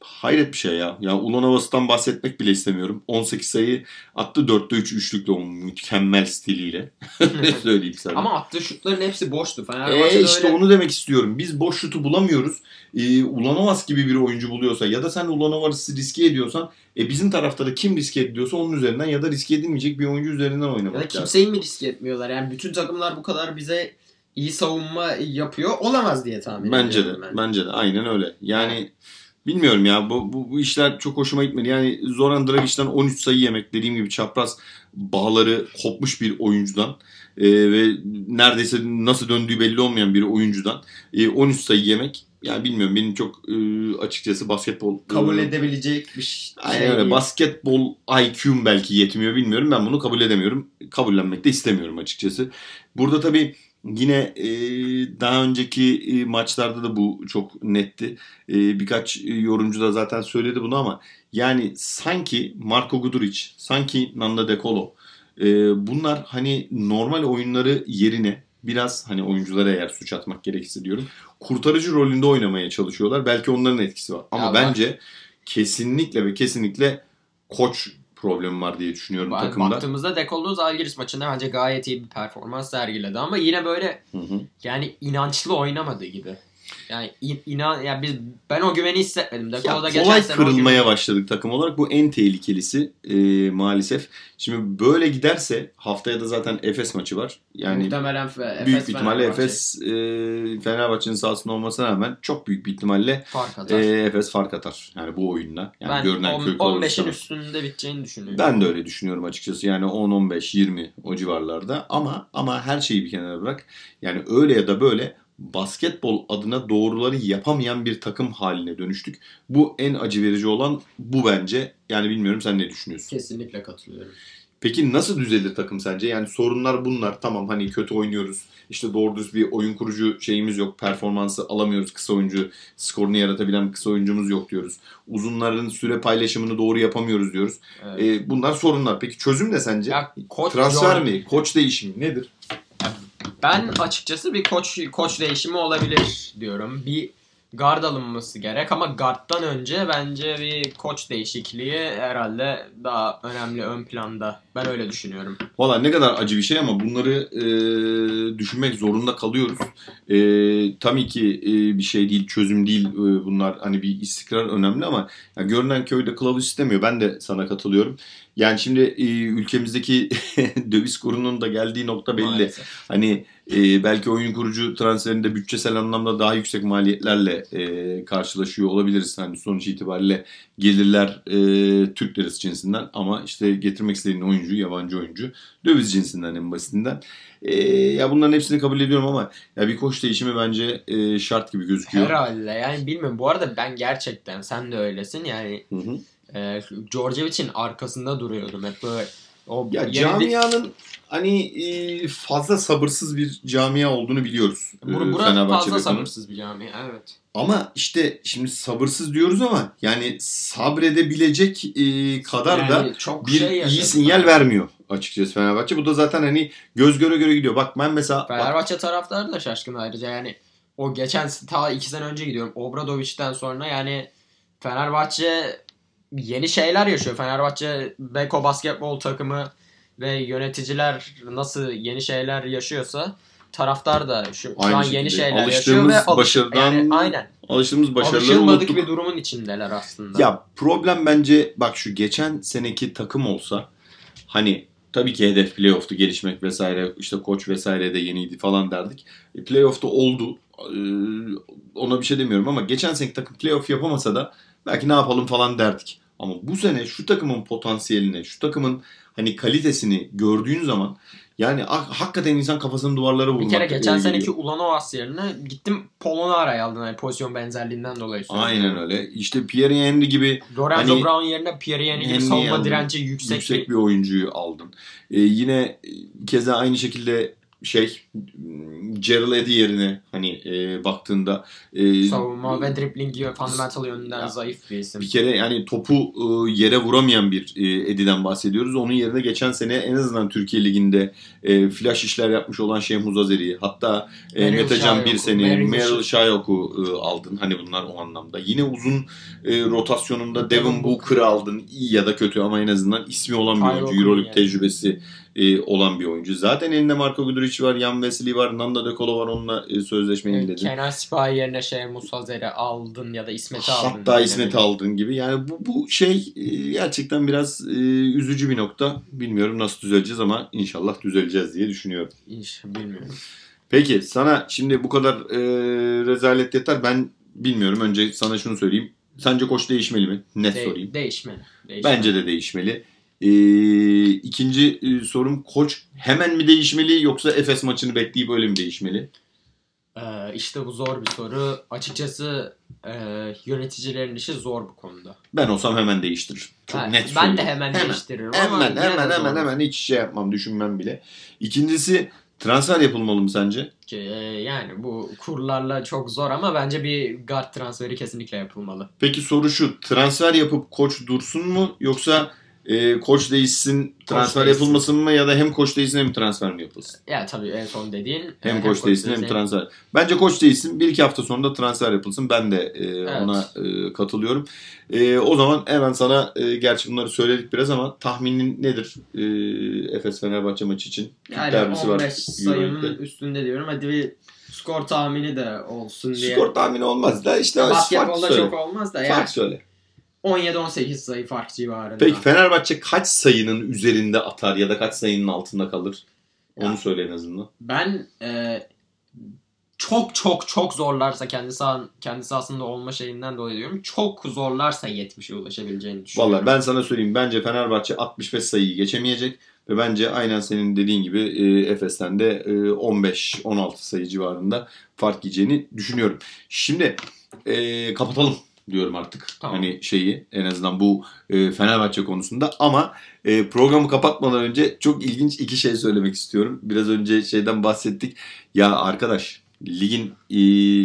hayret bir şey ya. Ya Ulanovas'tan bahsetmek bile istemiyorum. 18 sayı attı 4'te 3 üçlükle o mükemmel stiliyle. <laughs> ne söyleyeyim sana. Ama attığı şutların hepsi boştu. Fenerbahçe'de E işte öyle- onu demek istiyorum. Biz boş şutu bulamıyoruz. E, Ulanovas gibi bir oyuncu buluyorsa ya da sen Ulanovas'ı riske ediyorsan e, bizim tarafta da kim riske ediyorsa onun üzerinden ya da riske edilmeyecek bir oyuncu üzerinden Ya oynamak da lazım. kimseyi mi riske etmiyorlar? Yani bütün takımlar bu kadar bize iyi savunma yapıyor. Olamaz diye tahmin Bence de. ediyorum ben. Bence de. Aynen öyle. Yani bilmiyorum ya bu, bu, bu işler çok hoşuma gitmedi. Yani Zoran Dragic'ten 13 sayı yemek dediğim gibi çapraz bağları kopmuş bir oyuncudan e, ve neredeyse nasıl döndüğü belli olmayan bir oyuncudan e, 13 sayı yemek yani bilmiyorum benim çok e, açıkçası basketbol Kabul e, edebilecek bir şey. Aynen öyle. Basketbol IQ'm belki yetmiyor bilmiyorum. Ben bunu kabul edemiyorum. Kabullenmek de istemiyorum açıkçası. Burada tabii yine e, daha önceki e, maçlarda da bu çok netti. E, birkaç e, yorumcu da zaten söyledi bunu ama yani sanki Marco Guduric, sanki Nanda De Colo e, bunlar hani normal oyunları yerine biraz hani oyunculara eğer suç atmak gerekirse diyorum kurtarıcı rolünde oynamaya çalışıyorlar. Belki onların etkisi var. Ama Ya bence kesinlikle ve kesinlikle koç problemi var diye düşünüyorum Bak- takımda. Baktığımızda Dekollu Zalgiris maçında bence gayet iyi bir performans sergiledi ama yine böyle Hı hı. yani inançlı oynamadı gibi. Yani in, inan ya biz ben o güveni hissetmedim. Ya Dekol'da geçen kolay kırılmaya güveni- başladık takım olarak. Bu en tehlikelisi e, maalesef. Şimdi böyle giderse haftaya da zaten Efes maçı var. Yani muhtemelen Fe- Efes büyük bir ihtimalle Efes e, Fenerbahçe'nin sahasında olmasına rağmen çok büyük bir ihtimalle fark atar. e, Efes fark atar. Yani bu oyunla. Yani ben görünen on- köy 15'in kılavuzu üstünde biteceğini düşünüyorum. Ben de öyle düşünüyorum açıkçası. Yani 10, 15, 20 o civarlarda. Ama ama her şeyi bir kenara bırak. Yani öyle ya da böyle basketbol adına doğruları yapamayan bir takım haline dönüştük. Bu en acı verici olan bu bence. Yani bilmiyorum sen ne düşünüyorsun? Kesinlikle katılıyorum. Peki nasıl düzelir takım sence? Yani sorunlar bunlar. Tamam hani kötü oynuyoruz. İşte doğru düz bir oyun kurucu şeyimiz yok. Performansı alamıyoruz. Kısa oyuncu skorunu yaratabilen kısa oyuncumuz yok diyoruz. Uzunların süre paylaşımını doğru yapamıyoruz diyoruz. Evet. E, bunlar sorunlar. Peki çözüm ne sence? ya koç Transfer mi? Koç değişimi nedir? Ben açıkçası bir koç koç değişimi olabilir diyorum. Bir guard alınması gerek ama guard'dan önce bence bir koç değişikliği herhalde daha önemli ön planda. Ben öyle düşünüyorum. Valla ne kadar acı bir şey ama bunları e, düşünmek zorunda kalıyoruz. E, tabii ki e, bir şey değil, çözüm değil e, bunlar. Hani bir istikrar önemli ama ya görünen köyde kılavuz istemiyor. Ben de sana katılıyorum. Yani şimdi e, ülkemizdeki <laughs> döviz kurunun da geldiği nokta belli. Maalesef. Hani e, belki oyun kurucu transferinde bütçesel anlamda daha yüksek maliyetlerle e, karşılaşıyor olabiliriz. Hani sonuç itibariyle gelirler e, Türk lirası cinsinden ama işte getirmek istediğin oyuncu yabancı oyuncu döviz cinsinden en basitinden. E, ya bunların hepsini kabul ediyorum ama ya bir koç değişimi bence e, şart gibi gözüküyor. Herhalde yani bilmiyorum. Bu arada ben gerçekten sen de öylesin yani Hı hı. E, Djordjevic'in arkasında duruyordum hep böyle. O Ya yeni- camianın hani e, fazla sabırsız bir camia olduğunu biliyoruz. e, Bur- Burası fazla sabırsız bir cami. Evet. Ama işte şimdi sabırsız diyoruz ama yani sabredebilecek e, kadar da Yani çok bir şey iyi sinyal vermiyor açıkçası Fenerbahçe. Bu da zaten hani göz göre göre gidiyor. Bak ben mesela bak, Fenerbahçe taraftarı da şaşkın ayrıca yani o geçen ta iki sene önce gidiyorum Obradovic'den sonra yani Fenerbahçe yeni şeyler yaşıyor. Fenerbahçe Beko basketbol takımı ve yöneticiler nasıl yeni şeyler yaşıyorsa taraftar da şu, şu an yeni şeyler yaşıyor Alıştığımız ve alış- başarıdan yani aynen alıştığımız başarıları alışılmadık unuttuk. bir durumun içindeler aslında. Ya problem bence bak şu geçen seneki takım olsa hani tabii ki hedef playoff'tu gelişmek vesaire işte koç vesaire de yeniydi falan derdik. E, playoff'ta oldu. Ee, ona bir şey demiyorum ama geçen seneki takım playoff yapamasa da belki ne yapalım falan derdik. Ama bu sene şu takımın potansiyelini, şu takımın hani kalitesini gördüğün zaman yani ha- hakikaten insan kafasını duvarlara vurmak bir kere geçen e, seneki. Ulanovas yerine gittim Polonara'yı aldın yani pozisyon benzerliğinden dolayı. söylüyorum. Aynen öyle. İşte Pierre Henry gibi Lorenzo Hani- Brown yerine Pierre Henry gibi savunma aldın. direnci yüksek, yüksek, bir bir oyuncuyu aldın. Ee, yine e, keza aynı şekilde şey Gerald Eddy yerine hani e, baktığında e, savunma ve dribbling gibi fundamental yönünden Ya, zayıf bir isim. bir kere yani topu e, yere vuramayan bir e, Eddie'den bahsediyoruz. Onun yerine geçen sene en azından Türkiye Ligi'nde e, flash işler yapmış olan Şehmuz Azeri hatta e, Metecan bir sene Meryl Şayok'u e, aldın. Hani bunlar o anlamda. Yine uzun e, rotasyonunda Devin Booker'ı aldın. İyi ya da kötü ama en azından ismi olan bir oyuncu. Euroleague yani. tecrübesi e, olan bir oyuncu. Zaten elinde Marco Guduric var, Jan Vesely var, Nanda De Colo var onunla e, sözleşme yeniledin. Kenan Sipahi yerine şey Musazer'i aldın ya da İsmet'i aldın. Hatta İsmet'i aldığın gibi. Yani bu, bu şey e, gerçekten biraz e, üzücü bir nokta. Bilmiyorum nasıl düzeleceğiz ama inşallah düzeleceğiz diye düşünüyorum. İş, bilmiyorum. Peki sana şimdi bu kadar e, rezalet yeter. Ben bilmiyorum. Önce sana şunu söyleyeyim. Sence koç değişmeli mi? Net De- sorayım. değişmeli. değişmeli. Bence de değişmeli. E, ikinci e, sorum koç hemen mi değişmeli yoksa Efes maçını bekleyip öyle mi değişmeli? Ee, işte bu zor bir soru. Açıkçası e, yöneticilerin işi zor bu konuda. Ben olsam hemen değiştiririm. Çok Ha, net ben de hemen, değiştiririm ama Hemen de hemen zor. hemen hemen hiç şey yapmam düşünmem bile. İkincisi transfer yapılmalı mı sence? Ki, e, yani bu kurlarla çok zor ama bence bir guard transferi kesinlikle yapılmalı. Peki soru şu transfer yapıp koç dursun mu yoksa e, koç değişsin transfer değişsin. yapılmasın mı ya da hem koç değişsin hem transfer mi yapılsın? Ya tabii en son dediğin Hem, e, koç değişsin hem transfer. Bence koç değişsin bir iki hafta sonra da transfer yapılsın. Ben de e, ona e, katılıyorum. E, o zaman hemen sana e, gerçi bunları söyledik biraz ama tahminin nedir e, Efes Fenerbahçe maçı için? Yani derbisi var 15 sayının Euroleague'de. üstünde diyorum. Hadi bir skor tahmini de olsun diye. Skor tahmini olmaz da işte Basketbolda çok olmaz da Fark yani söyle. 17-18 sayı fark civarında. Peki Fenerbahçe kaç sayının üzerinde atar ya da kaç sayının altında kalır? Onu Ya. söyle en azından. Ben e, çok çok çok zorlarsa kendi sahan, kendi sahasında olma şeyinden dolayı diyorum. Çok zorlarsa 70'e ulaşabileceğini düşünüyorum. Vallahi ben sana söyleyeyim. Bence Fenerbahçe 65 sayıyı geçemeyecek. Ve bence aynen senin dediğin gibi e, Efes'ten de e, 15-16 sayı civarında fark yiyeceğini düşünüyorum. Şimdi e, kapatalım diyorum artık. Tamam. Hani şeyi en azından bu e, Fenerbahçe konusunda ama e, programı kapatmadan önce çok ilginç iki şey söylemek istiyorum. Biraz önce şeyden bahsettik. Ya arkadaş ligin e,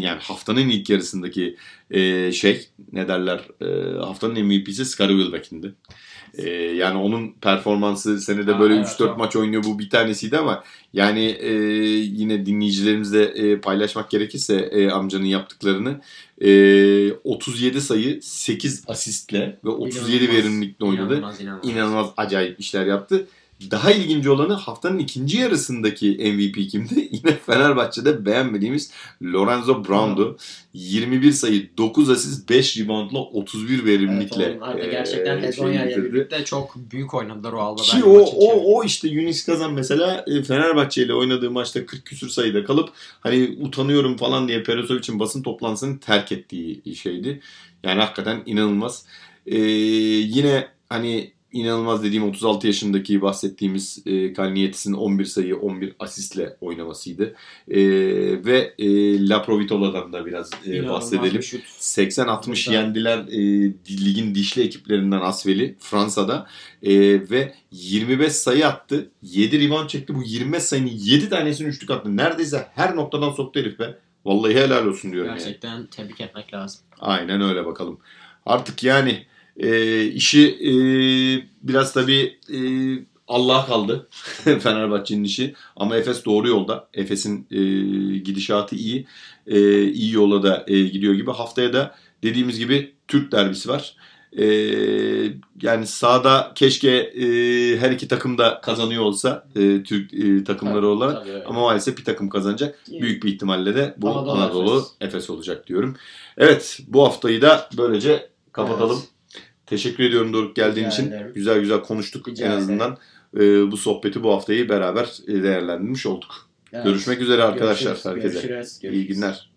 yani haftanın ilk yarısındaki e, şey ne derler e, haftanın MVP'si Scottie Wilbeck'indi. E, yani onun performansı senede böyle evet, 3-4 çok. maç oynuyor bu bir tanesiydi ama yani e, yine dinleyicilerimizle e, paylaşmak gerekirse e, amcanın yaptıklarını e, 37 sayı 8 asistle ve 37 İnanılmaz. verimlilikle oynadı. İnanılmaz, inanılmaz. İnanılmaz acayip işler yaptı. Daha ilginç olanı haftanın ikinci yarısındaki MVP kimdi? <laughs> Yine Fenerbahçe'de beğenmediğimiz Lorenzo Brown'du. 21 sayı, 9 asist, 5 reboundla 31 verimlilikle. Evet, onlar da gerçekten Hezonya şey ile bitirdi. birlikte çok büyük oynadılar o Alba Ki o, o, o işte Yunis Kazan mesela e, Fenerbahçe ile oynadığı maçta 40 küsür sayıda kalıp hani utanıyorum falan diye Peresovic'in basın toplantısını terk ettiği şeydi. Yani hakikaten inanılmaz. E, yine hani inanılmaz dediğim 36 yaşındaki bahsettiğimiz e, Kalniyetis'in 11 sayı 11 asistle oynamasıydı. E, ve e, Laprovitola'dan da biraz e, bahsedelim. bir şut. 80-60 Burada- yendiler e, ligin dişli ekiplerinden Asvel'i Fransa'da E, ve 25 sayı attı. 7 rebound çekti. Bu 25 sayının 7 tanesini üçlük attı. Neredeyse her noktadan soktu herif be. Vallahi helal olsun diyorum yani. Gerçekten tebrik etmek lazım. Aynen öyle bakalım. Artık yani e, işi e, biraz tabii e, Allah kaldı <laughs> Fenerbahçe'nin işi. Ama Efes doğru yolda. Efes'in e, gidişatı iyi. E, iyi yola da e, gidiyor gibi. Haftaya da dediğimiz gibi Türk derbisi var. E, yani sahada keşke e, her iki takım da kazanıyor olsa e, Türk e, takımları olarak. Tabii, öyle. Ama maalesef bir takım kazanacak. Büyük bir ihtimalle de bu Anadolu Anadolu, Efes. Efes. olacak diyorum. Evet bu haftayı da böylece kapatalım. Evet. Teşekkür ediyorum Doruk geldiğin için. ederim. Güzel güzel konuştuk Rica en azından. Ee, bu sohbeti bu haftayı beraber e, değerlendirmiş olduk. Evet. Görüşmek üzere arkadaşlar Görüşürüz, herkese. görüşürüz, İyi görüşürüz. günler.